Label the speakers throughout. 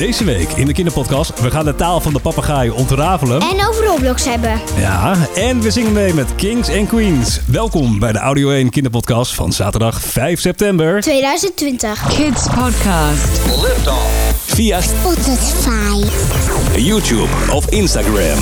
Speaker 1: Deze week in de kinderpodcast. We gaan de taal van de papegaai ontrafelen.
Speaker 2: En over Roblox hebben.
Speaker 1: Ja, en we zingen mee met Kings en Queens. Welkom bij de Audio 1 kinderpodcast van zaterdag 5 september.
Speaker 2: 2020.
Speaker 3: Kids Podcast.
Speaker 1: Via
Speaker 2: Spotify.
Speaker 1: YouTube of Instagram.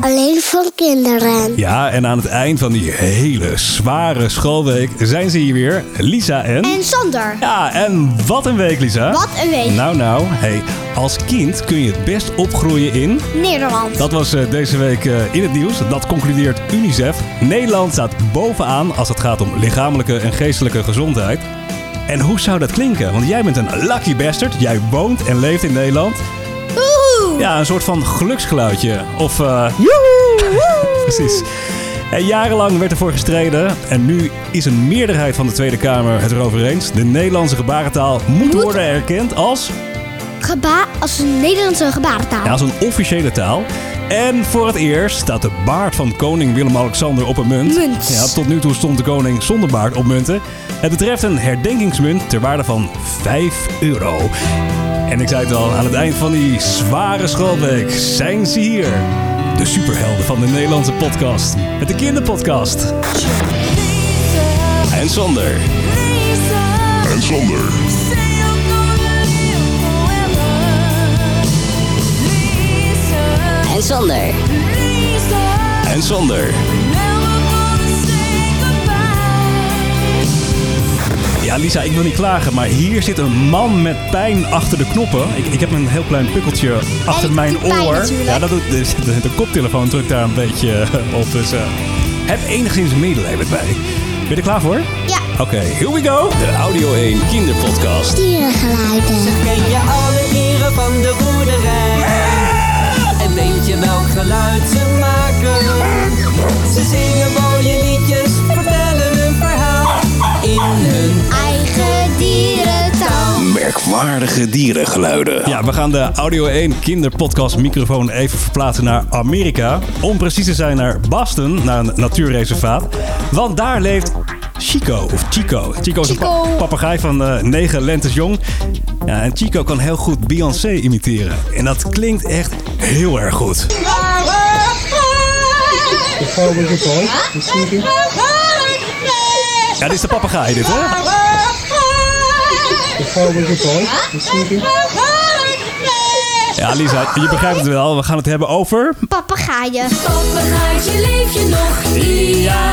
Speaker 2: Alleen voor kinderen.
Speaker 1: Ja, en aan het eind van die hele zware schoolweek zijn ze hier weer. Lisa en...
Speaker 2: En Sander.
Speaker 1: Ja, en wat een week, Lisa.
Speaker 2: Wat een week.
Speaker 1: Nou, nou. Hey, als kind kun je het best opgroeien in...
Speaker 2: Nederland.
Speaker 1: Dat was eh, deze week eh, in het nieuws. Dat concludeert UNICEF. Nederland staat bovenaan als het gaat om lichamelijke en geestelijke gezondheid. En hoe zou dat klinken? Want jij bent een lucky bastard. Jij woont en leeft in Nederland.
Speaker 2: Woehoe.
Speaker 1: Ja, een soort van geluksgeluidje. Of, eh precies. En jarenlang werd ervoor gestreden. En nu is een meerderheid van de Tweede Kamer het erover eens. De Nederlandse gebarentaal moet
Speaker 2: Moet-
Speaker 1: worden erkend als,
Speaker 2: Geba als een Nederlandse gebarentaal.
Speaker 1: ja, als een officiële taal. En voor het eerst staat de baard van koning Willem-Alexander op een munt.
Speaker 2: Munt.
Speaker 1: Ja, tot nu toe stond de koning zonder baard op munten. Het betreft een herdenkingsmunt ter waarde van 5 euro. En ik zei het al, aan het eind van die zware schoolweek zijn ze hier. De superhelden van de Nederlandse podcast. Met de kinderpodcast. En zonder.
Speaker 4: En zonder.
Speaker 2: En Sander.
Speaker 1: En zonder. Ja, Lisa, ik wil niet klagen, maar hier zit een man met pijn achter de knoppen. Ik, ik heb een heel klein pukkeltje achter
Speaker 2: En
Speaker 1: mijn
Speaker 2: pijn
Speaker 1: oor.
Speaker 2: natuurlijk.
Speaker 1: Ja, dat doet, de, de, de koptelefoon drukt daar een beetje eh, op. Dus eh, heb enigszins medelijden met mij. Ben je er klaar voor?
Speaker 2: Ja.
Speaker 1: Oké, here we go. De Audio 1 kinderpodcast.
Speaker 2: Dierengeluiden.
Speaker 5: Ken je alle dieren van de boerderij? Weet je welk geluid ze maken? Ze zingen mooie liedjes, vertellen een verhaal in hun
Speaker 2: Eigen dierentaal.
Speaker 1: Merkwaardige dierengeluiden. Ja, we gaan de Audio 1 kinderpodcast microfoon even verplaatsen naar Amerika. Om precies te zijn naar Boston, naar een natuurreservaat. Want daar leeft Chico, of Chico. Chico is een
Speaker 2: Chico.
Speaker 1: papegaai van eh 9 lentes jong. Ja, en Chico kan heel goed Beyoncé imiteren. En dat klinkt echt heel erg goed. Ja, dit is de papegaai dit, hè? Ja, Lisa, je begrijpt het wel. We gaan het hebben over...
Speaker 2: Papegaaien.
Speaker 6: Papegaaitje, leef je nog? Ja,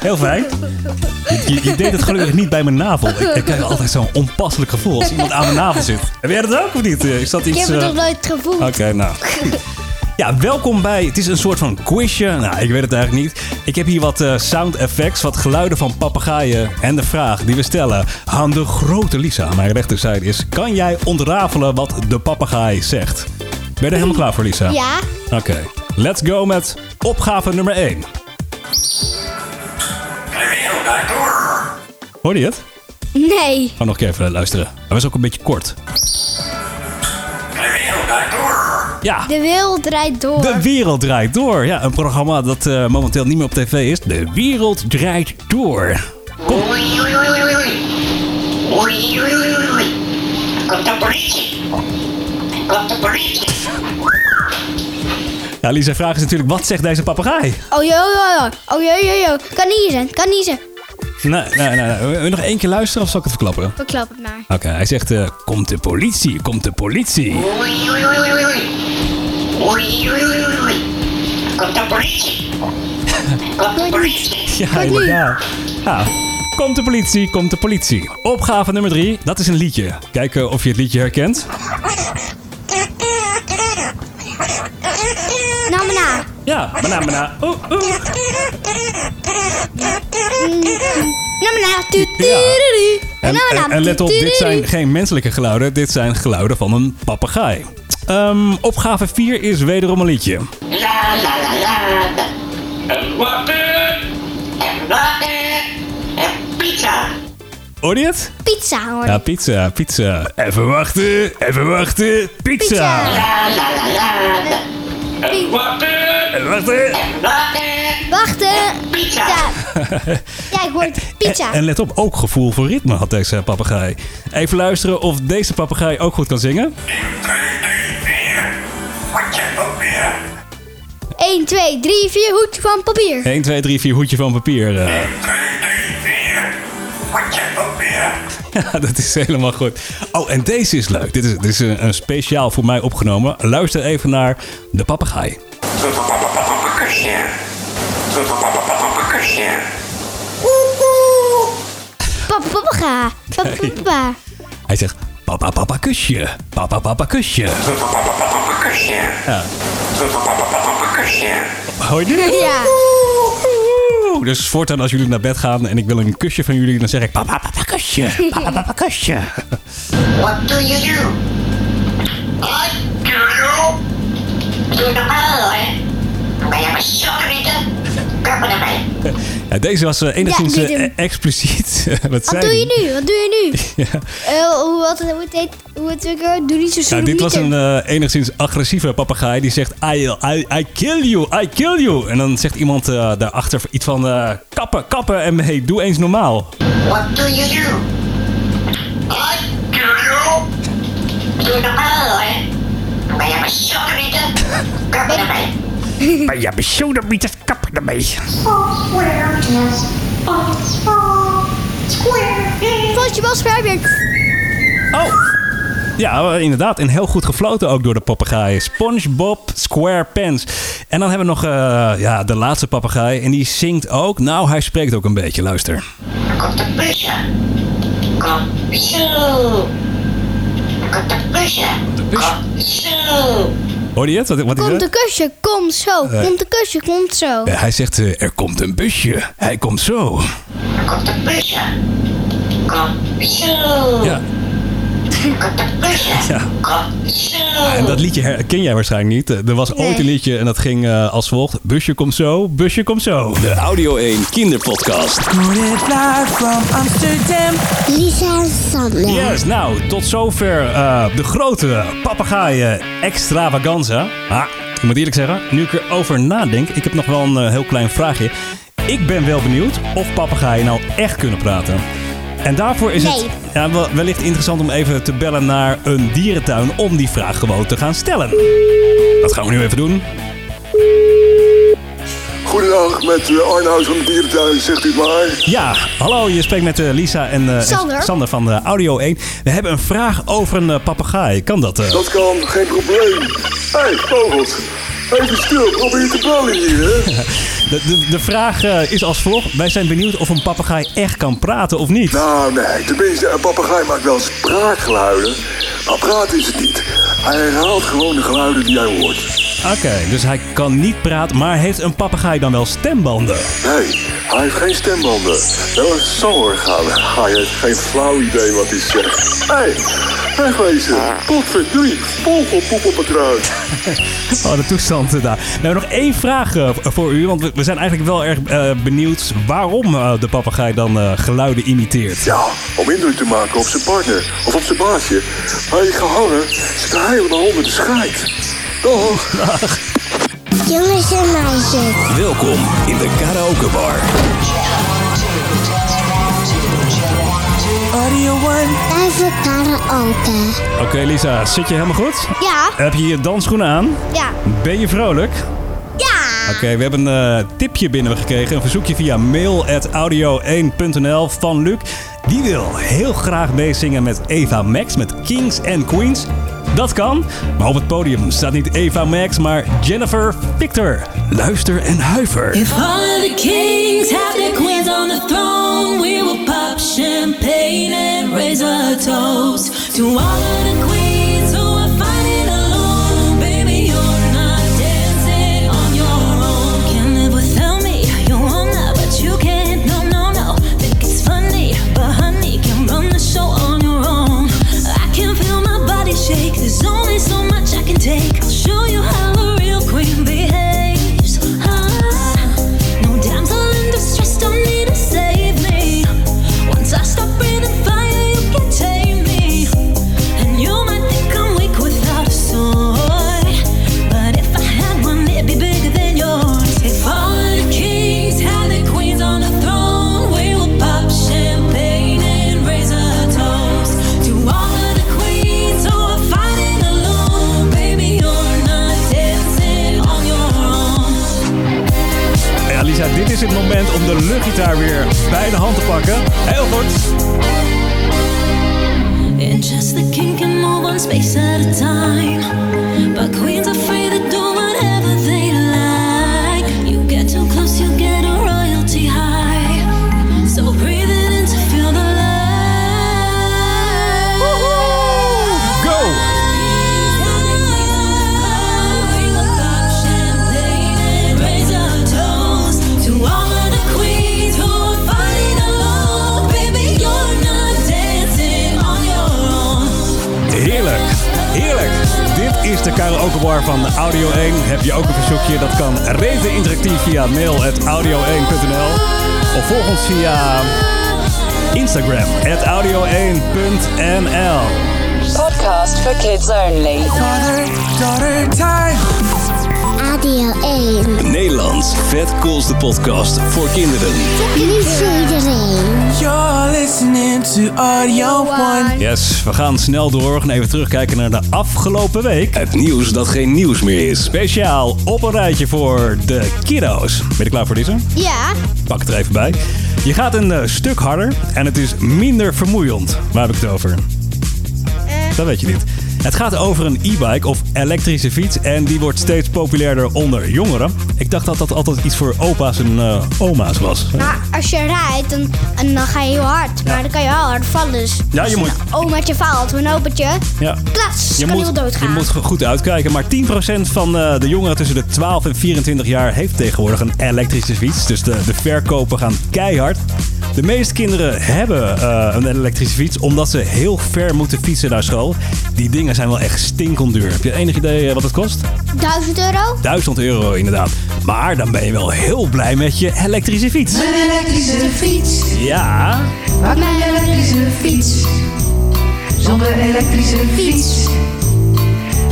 Speaker 1: heel fijn. Je, je, je deed het gelukkig niet bij mijn navel. Ik, ik krijg altijd zo'n onpasselijk gevoel als iemand aan mijn navel zit. Heb jij dat ook of niet? Is dat
Speaker 2: Ik
Speaker 1: iets...
Speaker 2: heb het
Speaker 1: eh,
Speaker 2: nog nooit gevoeld.
Speaker 1: Oké, nou. Ja, welkom bij. Het is een soort van quizje. Nou, ik weet het eigenlijk niet. Ik heb hier wat eh, sound effects, wat geluiden van papegaaien. En de vraag die we stellen aan de grote Lisa aan mijn rechterzijde is: kan jij ontrafelen wat de papegaai zegt? Ben je er helemaal klaar voor, Lisa?
Speaker 2: Ja.
Speaker 1: Oké, let's go met opgave nummer 1. Hoorde je het?
Speaker 2: Nee.
Speaker 1: Ga nog een keer even luisteren. Hij was ook een beetje kort. Ja,
Speaker 2: De wereld draait door.
Speaker 1: De Wereld Draait Door. Ja, een programma dat eh, momenteel niet meer op tv is. De Wereld Draait Door. Kom.
Speaker 7: Komt de politie. Komt de politie.
Speaker 1: Ja, Lisa, vraag is natuurlijk, wat zegt deze papegaai?
Speaker 2: Oh yo yo yo. Oh yo yo yo. Kan niezen. Kan niezen.
Speaker 1: Nee, nee, nee. nee. Wil je nog één keer luisteren of zal ik het verklappen?
Speaker 2: Verklap het maar.
Speaker 1: Oké, hij zegt, eh, komt de politie, komt de politie.
Speaker 7: Oei, oei, oei, oei, oei. Oei, oei, oei, oei, oei. Komt de politie. Komt de politie.
Speaker 1: Ja, inderdaad. Ja. Komt de politie, komt de politie. Opgave nummer drie, dat is een liedje. Kijken of je het liedje herkent.
Speaker 2: Nou maar na.
Speaker 1: Ja, bana, bana. Oeh, oeh. Ja. En,
Speaker 2: maar
Speaker 1: en,
Speaker 2: na.
Speaker 1: en let op, dit zijn geen menselijke geluiden. Dit zijn geluiden van een papegaai. Ehm, opgave 4 is wederom een liedje.
Speaker 7: La, la, la, la. En water. En water. En pizza.
Speaker 1: Hoor je het?
Speaker 2: Pizza hoor.
Speaker 1: Ja, pizza, pizza. Even wachten, even wachten. Pizza.
Speaker 2: Pizza.
Speaker 7: La, la, la, la. Wachten.
Speaker 1: Wachten.
Speaker 7: Wachten.
Speaker 2: Wachten.
Speaker 7: Pizza.
Speaker 2: Ja, ik hoor pizza.
Speaker 1: En, en let op, ook gevoel voor ritme had deze papegaai. Even luisteren of deze papegaai ook goed kan zingen.
Speaker 2: 1, 2, 3, 4, hoedje van papier.
Speaker 1: 1, 2, 3, 4, hoedje van papier. eh. Ja, dat is helemaal goed. Oh, en deze is leuk. Dit is, dit is een, een speciaal voor mij opgenomen. Luister even naar de papegaai.
Speaker 7: Kusje. Kusje.
Speaker 2: Papa, papa, ga. Papa, papa.
Speaker 1: Hij zegt, papa, papa, kusje. Papa, papa, kusje.
Speaker 7: Kusje.
Speaker 1: Ja.
Speaker 7: Kusje.
Speaker 1: Hoor je?
Speaker 2: Ja.
Speaker 1: Dus voortaan als jullie naar bed gaan en ik wil een kusje van jullie, dan zeg ik papa, papa, kusje. Papa, papa, kusje.
Speaker 7: What do you do? I do you? Doe normaal, hè? Ben je beschoten? Kappen ermee.
Speaker 1: Ja, deze was eh, enigszins
Speaker 2: Ja, doen.
Speaker 1: expliciet. Wat
Speaker 2: Wat doe je nu? Wat doe je nu?
Speaker 1: Ja.
Speaker 2: Eh, hoe, wat, hoe het heet, hoe het? Doe niet zo
Speaker 1: Ja,
Speaker 2: stoer.
Speaker 1: dit was een eh, enigszins agressieve papegaai die zegt I, I, I kill you, I kill you. En dan zegt iemand eh, daarachter iets van eh, kappen, kappen en hey, doe eens normaal.
Speaker 7: What do you do? I do you? Doe normaal, hè? Ben je beschoten? Kappen ermee.
Speaker 1: Maar ja, besodemieters kappen ermee.
Speaker 7: Square is Square
Speaker 2: Vondje wel sperbier.
Speaker 1: Oh. Ja, eh, inderdaad. En heel goed gefloten ook door de papegaaien. SpongeBob SquarePants. En dan hebben we nog eh, ja, de laatste papegaai. En die zingt ook. Nou, hij spreekt ook een beetje. Luister.
Speaker 7: Komt de busje. Kom zo. Komt de busje. Kom zo.
Speaker 1: Hoor je het? Wat, wat is
Speaker 2: Komt de kusje, kom zo. Komt de kusje, komt zo.
Speaker 1: Eh, hij zegt, eh, er komt een busje. Hij komt zo.
Speaker 7: Komt de busje. Kom zo.
Speaker 1: Ja, Ja. En dat liedje ken jij waarschijnlijk niet. Eh, Er was ooit een liedje en dat ging eh, als volgt. Busje komt zo, busje komt zo. De Audio 1 kinderpodcast.
Speaker 2: Lisa en Sander.
Speaker 1: Yes, nou, tot zover eh, de grote papegaaien extravaganza. Ah, ik moet eerlijk zeggen, nu ik erover nadenk, ik heb nog wel een heel klein vraagje. Ik ben wel benieuwd of papegaaien nou echt kunnen praten. En daarvoor is het ja, wel- wellicht interessant om even te bellen naar een dierentuin om die vraag gewoon te gaan stellen. Dat gaan we nu even doen.
Speaker 3: Goedendag, met uh, Arnhuis van de Dierentuin, zegt u maar.
Speaker 1: Ja, hallo, je spreekt met eh, Lisa en, eh, en
Speaker 2: Sander.
Speaker 1: Van Audio 1. We hebben een vraag over een eh, papegaai. Kan dat? eh?
Speaker 3: Dat kan, geen probleem. Hé, hey, vogels. Even stil, probeer te bellen hier, hè.
Speaker 1: De, de, de vraag eh, is als volgt. Wij zijn benieuwd of een papegaai echt kan praten of niet.
Speaker 3: Nou, nee, tenminste, een papegaai maakt wel spraakgeluiden. Maar praten is het niet. Hij herhaalt gewoon de geluiden die hij hoort.
Speaker 1: Oké, dus hij kan niet praten, maar heeft een papegaai dan wel stembanden?
Speaker 3: Nee, hij heeft geen stembanden. Wel een zangorgaan. Hij heeft geen flauw idee wat hij zegt. Hé, hey, wegwezen. Potverdrie, vogelpoep op het ruit.
Speaker 1: Oh, de toestand daar. We hebben nog één vraag eh, voor u, want we, we zijn eigenlijk wel erg eh, benieuwd waarom eh, de papegaai dan geluiden imiteert.
Speaker 3: Ja, om indruk te maken op zijn partner of op zijn baasje. Je gehangen zit helemaal onder de scheid. Dag.
Speaker 2: Jongens en meisjes.
Speaker 1: Welkom in de karaokebar.
Speaker 2: Tijd voor karaoke.
Speaker 1: Oké Lisa, zit je helemaal goed?
Speaker 2: Ja,
Speaker 1: Heb je je dansschoenen aan?
Speaker 2: ja,
Speaker 1: Ben je vrolijk?
Speaker 2: ja.
Speaker 1: Oké, we hebben een eh, tipje binnengekregen. Een verzoekje via mail.audio1.nl van Luc. Die wil heel graag meezingen met Eva Max, met Kings and Queens. Dat kan, maar op het podium staat niet Eva Max, maar Jennifer Victor. Luister en huiver.
Speaker 6: If all the kings have their queens on the throne, we will pop champagne and raise a toast to all of the queens take. Space at a time. But queens
Speaker 1: van Audio 1. Heb je ook een verzoekje? Dat kan rete interactief via mail.audio1.nl of volg ons via Instagram, audio1.nl.
Speaker 8: Podcast for kids only.
Speaker 2: Radio 1.
Speaker 1: Nederlands vet coolste podcast voor kinderen.
Speaker 2: Lief voor iedereen.
Speaker 5: You're listening to Audio One.
Speaker 1: Yes, we gaan snel door. We gaan even terugkijken naar de afgelopen week. Het nieuws dat geen nieuws meer is. Speciaal op een rijtje voor de kiddo's. Ben je klaar voor deze?
Speaker 2: Ja.
Speaker 1: Pak het er even bij. Je gaat een eh, stuk harder en het is minder vermoeiend. Waar heb ik het over? Dat weet je niet. Het gaat over een e-bike of elektrische fiets en die wordt steeds populairder onder jongeren. Ik dacht dat dat altijd iets voor opa's en eh, oma's was.
Speaker 2: Maar als je rijdt, dan, en dan ga je heel hard. Maar dan kan je wel hard vallen. Dus
Speaker 1: Ja, je moet-
Speaker 2: een omaatje valt, of een opaatje,
Speaker 1: Ja.
Speaker 2: klats,
Speaker 1: Je
Speaker 2: kan
Speaker 1: moet,
Speaker 2: heel doodgaan.
Speaker 1: je moet goed uitkijken, maar 10% van eh, de jongeren tussen de 12 en 24 jaar heeft tegenwoordig een elektrische fiets. Dus de, de verkopen gaan keihard. De meeste kinderen hebben eh, een elektrische fiets omdat ze heel ver moeten fietsen naar school. Die dingen zijn wel echt stinkend duur. Heb je enig idee eh, wat het kost?
Speaker 2: 1000 euro?
Speaker 1: 1000 euro inderdaad. Maar dan ben je wel heel blij met je elektrische fiets.
Speaker 9: Een elektrische fiets,
Speaker 1: Ja,
Speaker 9: pak mijn elektrische fiets. Zonder elektrische fiets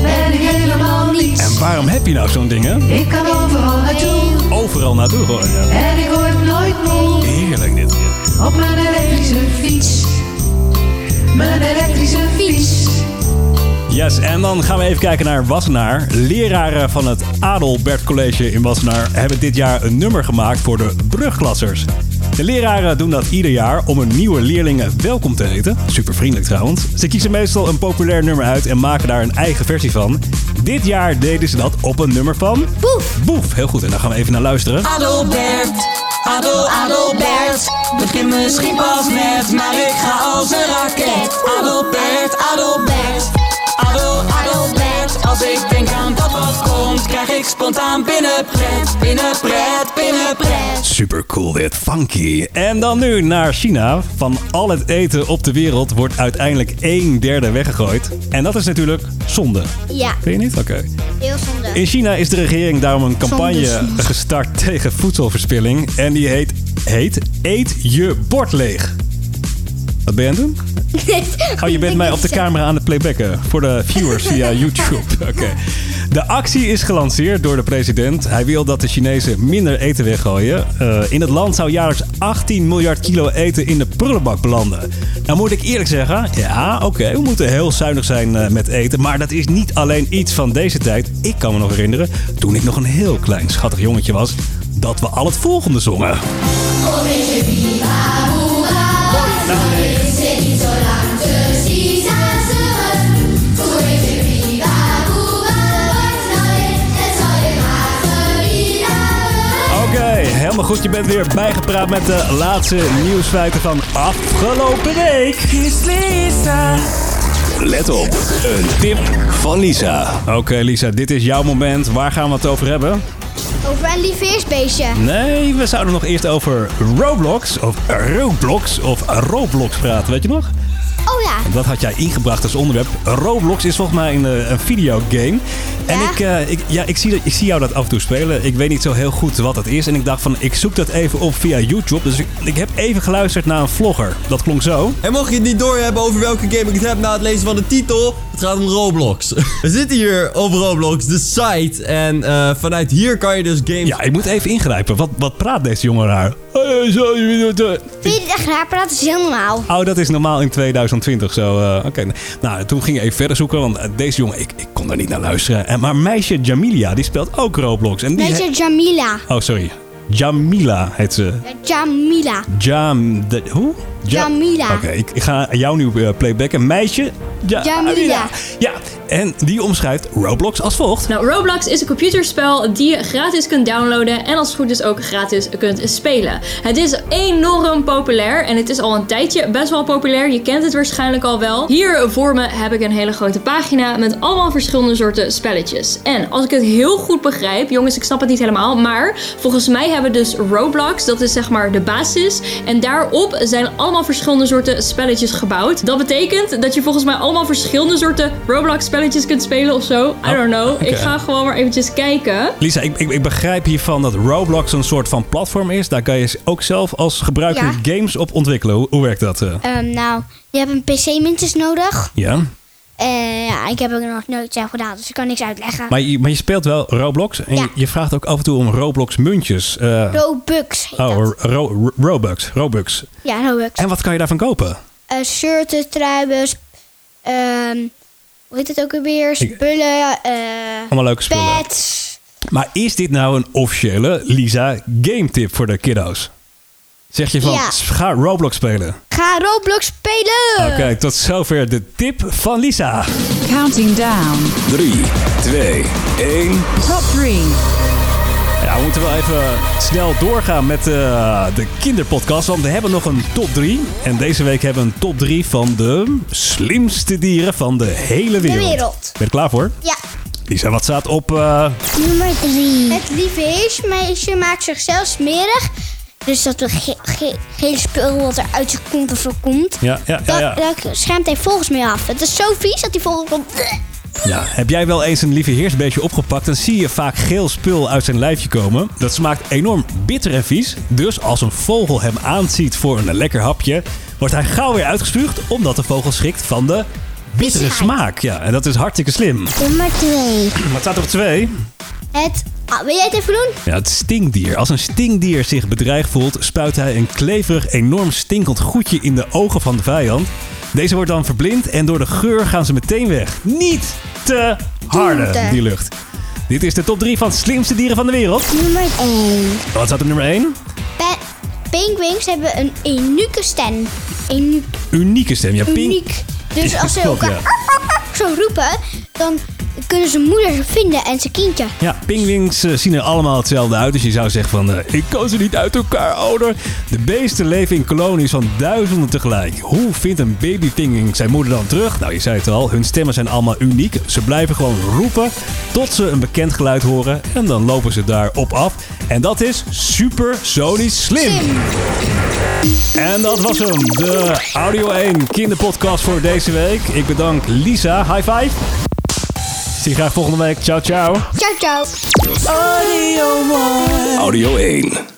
Speaker 9: ben ik helemaal niets.
Speaker 1: en waarom heb je nou zo'n ding hè?
Speaker 9: Ik kan overal naartoe
Speaker 1: Overal naartoe gewoon. Ja.
Speaker 9: en ik word nooit moe
Speaker 1: Heerlijk dit.
Speaker 9: Op mijn elektrische fiets. Mijn elektrische fiets.
Speaker 1: Yes, en dan gaan we even kijken naar Wassenaar. Leraren van het Adelbert College in Wassenaar hebben dit jaar een nummer gemaakt voor de brugklassers. De leraren doen dat ieder jaar om hun nieuwe leerlingen welkom te heten. Super vriendelijk trouwens. Ze kiezen meestal een populair nummer uit en maken daar een eigen versie van. Dit jaar deden ze dat op een nummer van...
Speaker 2: Boef.
Speaker 1: Boef, heel goed. En daar gaan we even naar luisteren.
Speaker 5: Adelbert, Adel, Adelbert. Begin misschien pas net, maar ik ga als een raket. Adelbert, Adelbert. Adel, Adelbert. Als ik denk aan dat wat komt, krijg ik spontaan binnenpret. Binnenpret, binnenpret.
Speaker 1: Super cool dit, funky. En dan nu naar China. Van al het eten op de wereld wordt uiteindelijk een derde weggegooid. En dat is natuurlijk zonde.
Speaker 2: Ja,
Speaker 1: Vind je niet? Oké.
Speaker 2: heel zonde.
Speaker 1: In China is de regering daarom een campagne gestart tegen voedselverspilling. En die heet, heet Eet je bord leeg. Wat ben je aan het doen? Oh, je bent mij op de camera aan het playbacken voor de viewers via YouTube. Oké. De actie is gelanceerd door de president. Hij wil dat de Chinezen minder eten weggooien. Eh, in het land zou jaarlijks 18 miljard kilo eten in de prullenbak belanden. Nou moet ik eerlijk zeggen, ja oké, we moeten heel zuinig zijn eh, met eten. Maar dat is niet alleen iets van deze tijd. Ik kan me nog herinneren, toen ik nog een heel klein schattig jongetje was, dat we al het volgende zongen. Goed. Je bent weer bijgepraat met de laatste nieuwsfeiten van afgelopen week. Let op, een tip van Lisa. Oké Lisa, dit is jouw moment. Waar gaan we het over hebben?
Speaker 2: Over een lief heersbeestje.
Speaker 1: Nee, we zouden nog eerst over Roblox of Roblox of Roblox praten, weet je nog?
Speaker 2: Oh ja,
Speaker 1: Dat had jij ingebracht als onderwerp. Roblox is volgens mij een, eh, een videogame. En
Speaker 2: Ja?
Speaker 1: ik, eh, ik, ja, ik, zie dat, ik zie jou dat af en toe spelen. Ik weet niet zo heel goed wat het is. En ik dacht van, ik zoek dat even op via YouTube. Dus ik, ik heb even geluisterd naar een vlogger. Dat klonk zo.
Speaker 10: En mocht je het niet doorhebben over welke game ik het heb na het lezen van de titel, het gaat om Roblox. We zitten hier op Roblox, de site. En eh, vanuit hier kan je dus games...
Speaker 1: Ja, ik moet even ingrijpen. Wat, wat praat deze jongen raar? Eh, zo, je doet, eh,
Speaker 2: je? Dat is heel normaal.
Speaker 1: Oh, dat is normaal in 2020 zo. eh, Oké. Nou, toen ging ik even verder zoeken, want eh, deze jongen, ik, ik kon daar niet naar luisteren. En, maar meisje Jamilia, die speelt ook Roblox. En die
Speaker 2: Meisje Jamila.
Speaker 1: Oh, sorry. Jamila heet ze.
Speaker 2: Ja, Jamila.
Speaker 1: Jam... De, hoe? Ja-
Speaker 2: Jamila.
Speaker 1: Oké, ik, ik ga jou nu eh, playbacken. Meisje. Ja,
Speaker 2: Jamila.
Speaker 1: Ja, en die omschrijft Roblox als volgt.
Speaker 11: Nou, Roblox is een computerspel die je gratis kunt downloaden en als het goed is ook gratis kunt spelen. Het is enorm populair en het is al een tijdje best wel populair. Je kent het waarschijnlijk al wel. Hier voor me heb ik een hele grote pagina met allemaal verschillende soorten spelletjes. En als ik het heel goed begrijp, jongens, ik snap het niet helemaal, maar volgens mij hebben we dus Roblox, dat is zeg maar de basis. En daarop zijn allemaal verschillende soorten spelletjes gebouwd. Dat betekent dat je volgens mij allemaal verschillende soorten Roblox spelletjes kunt spelen of zo. I don't know.
Speaker 1: oké.
Speaker 11: Ik ga gewoon maar eventjes kijken.
Speaker 1: Lisa, ik, ik, ik begrijp hiervan dat Roblox een soort van platform is. Daar kan je ook zelf als gebruiker
Speaker 2: Ja.
Speaker 1: games op ontwikkelen. Hoe, hoe werkt dat? eh?
Speaker 2: Ehm, nou, je hebt een PC minstens nodig.
Speaker 1: ja.
Speaker 2: Eh, ja, ik heb het nog nooit zelf gedaan, dus ik kan niks uitleggen.
Speaker 1: Maar je, maar je speelt wel Roblox en
Speaker 2: Ja.
Speaker 1: je, je vraagt ook af en toe om Roblox muntjes. eh,
Speaker 2: Robux
Speaker 1: oh,
Speaker 2: dat.
Speaker 1: ro, ro- Robux. Robux.
Speaker 2: Ja, Robux.
Speaker 1: En wat kan je daarvan kopen?
Speaker 2: Eh shirten, truien, sp- ehm, hoe heet het ook alweer?
Speaker 1: Ik-
Speaker 2: Spullen, eh
Speaker 1: Allemaal leuke spullen.
Speaker 2: pets.
Speaker 1: Maar is dit nou een officiële Lisa game tip voor de kiddo's? Zeg je van,
Speaker 2: Ja.
Speaker 1: ga Roblox spelen.
Speaker 2: Ga Roblox spelen!
Speaker 1: Oké, tot zover de tip van Lisa.
Speaker 8: Counting down.
Speaker 1: 3, 2, 1.
Speaker 8: Top 3.
Speaker 1: Ja, we moeten wel even snel doorgaan met eh, de kinderpodcast. Want we hebben nog een top 3. En deze week hebben we een top 3 van de slimste dieren van de hele wereld.
Speaker 2: wereld.
Speaker 1: Ben je er klaar voor?
Speaker 2: Ja.
Speaker 1: Lisa, wat staat op... eh,
Speaker 2: Nummer 3. Het lieve heersmeisje maakt zichzelf smerig. Dus dat een ge ge gele spul wat er uit zijn kont of zo komt.
Speaker 1: ja, ja, ja,
Speaker 2: schermt hij volgens mij af. Het is zo vies dat hij volgens komt.
Speaker 1: Ja, heb jij wel eens een lieve heersbeestje opgepakt, dan zie je vaak geel spul uit zijn lijfje komen. Dat smaakt enorm bitter en vies. Dus als een vogel hem aanziet voor een lekker hapje, wordt hij gauw weer uitgespuugd, omdat de vogel schrikt van de bittere smaak. Ja, en dat is hartstikke slim.
Speaker 2: Nummer 2.
Speaker 1: Wat staat op twee?
Speaker 2: Het. Ah, wil jij het even doen?
Speaker 1: Ja, het stinkdier. Als een stinkdier zich bedreigd voelt, spuit hij een kleverig, enorm stinkend goedje in de ogen van de vijand. Deze wordt dan verblind en door de geur gaan ze meteen weg. Niet te harde, die lucht. Dit is de top 3 van slimste dieren van de wereld.
Speaker 2: Nummer 1.
Speaker 1: Wat staat op nummer 1?
Speaker 2: Penguins hebben een unieke stem. Uniek.
Speaker 1: Unieke stem. Ja, pink.
Speaker 2: uniek. Dus als ze elkaar
Speaker 1: ja.
Speaker 2: zo roepen, dan kunnen ze moeder vinden en zijn kindje.
Speaker 1: Ja, pinguïns eh, zien er allemaal hetzelfde uit. Dus je zou zeggen van, eh, ik kan ze niet uit elkaar houden. De beesten leven in kolonies van duizenden tegelijk. Hoe vindt een babypinguïn zijn moeder dan terug? Nou, je zei het al, hun stemmen zijn allemaal uniek. Ze blijven gewoon roepen tot ze een bekend geluid horen. En dan lopen ze daarop af. En dat is super sonisch slim. En dat was hem, de Audio 1 kinderpodcast voor deze week. Ik bedank Lisa, high five. Zie je graag volgende week. Ciao, ciao.
Speaker 2: Ciao, ciao.
Speaker 1: Audio 1.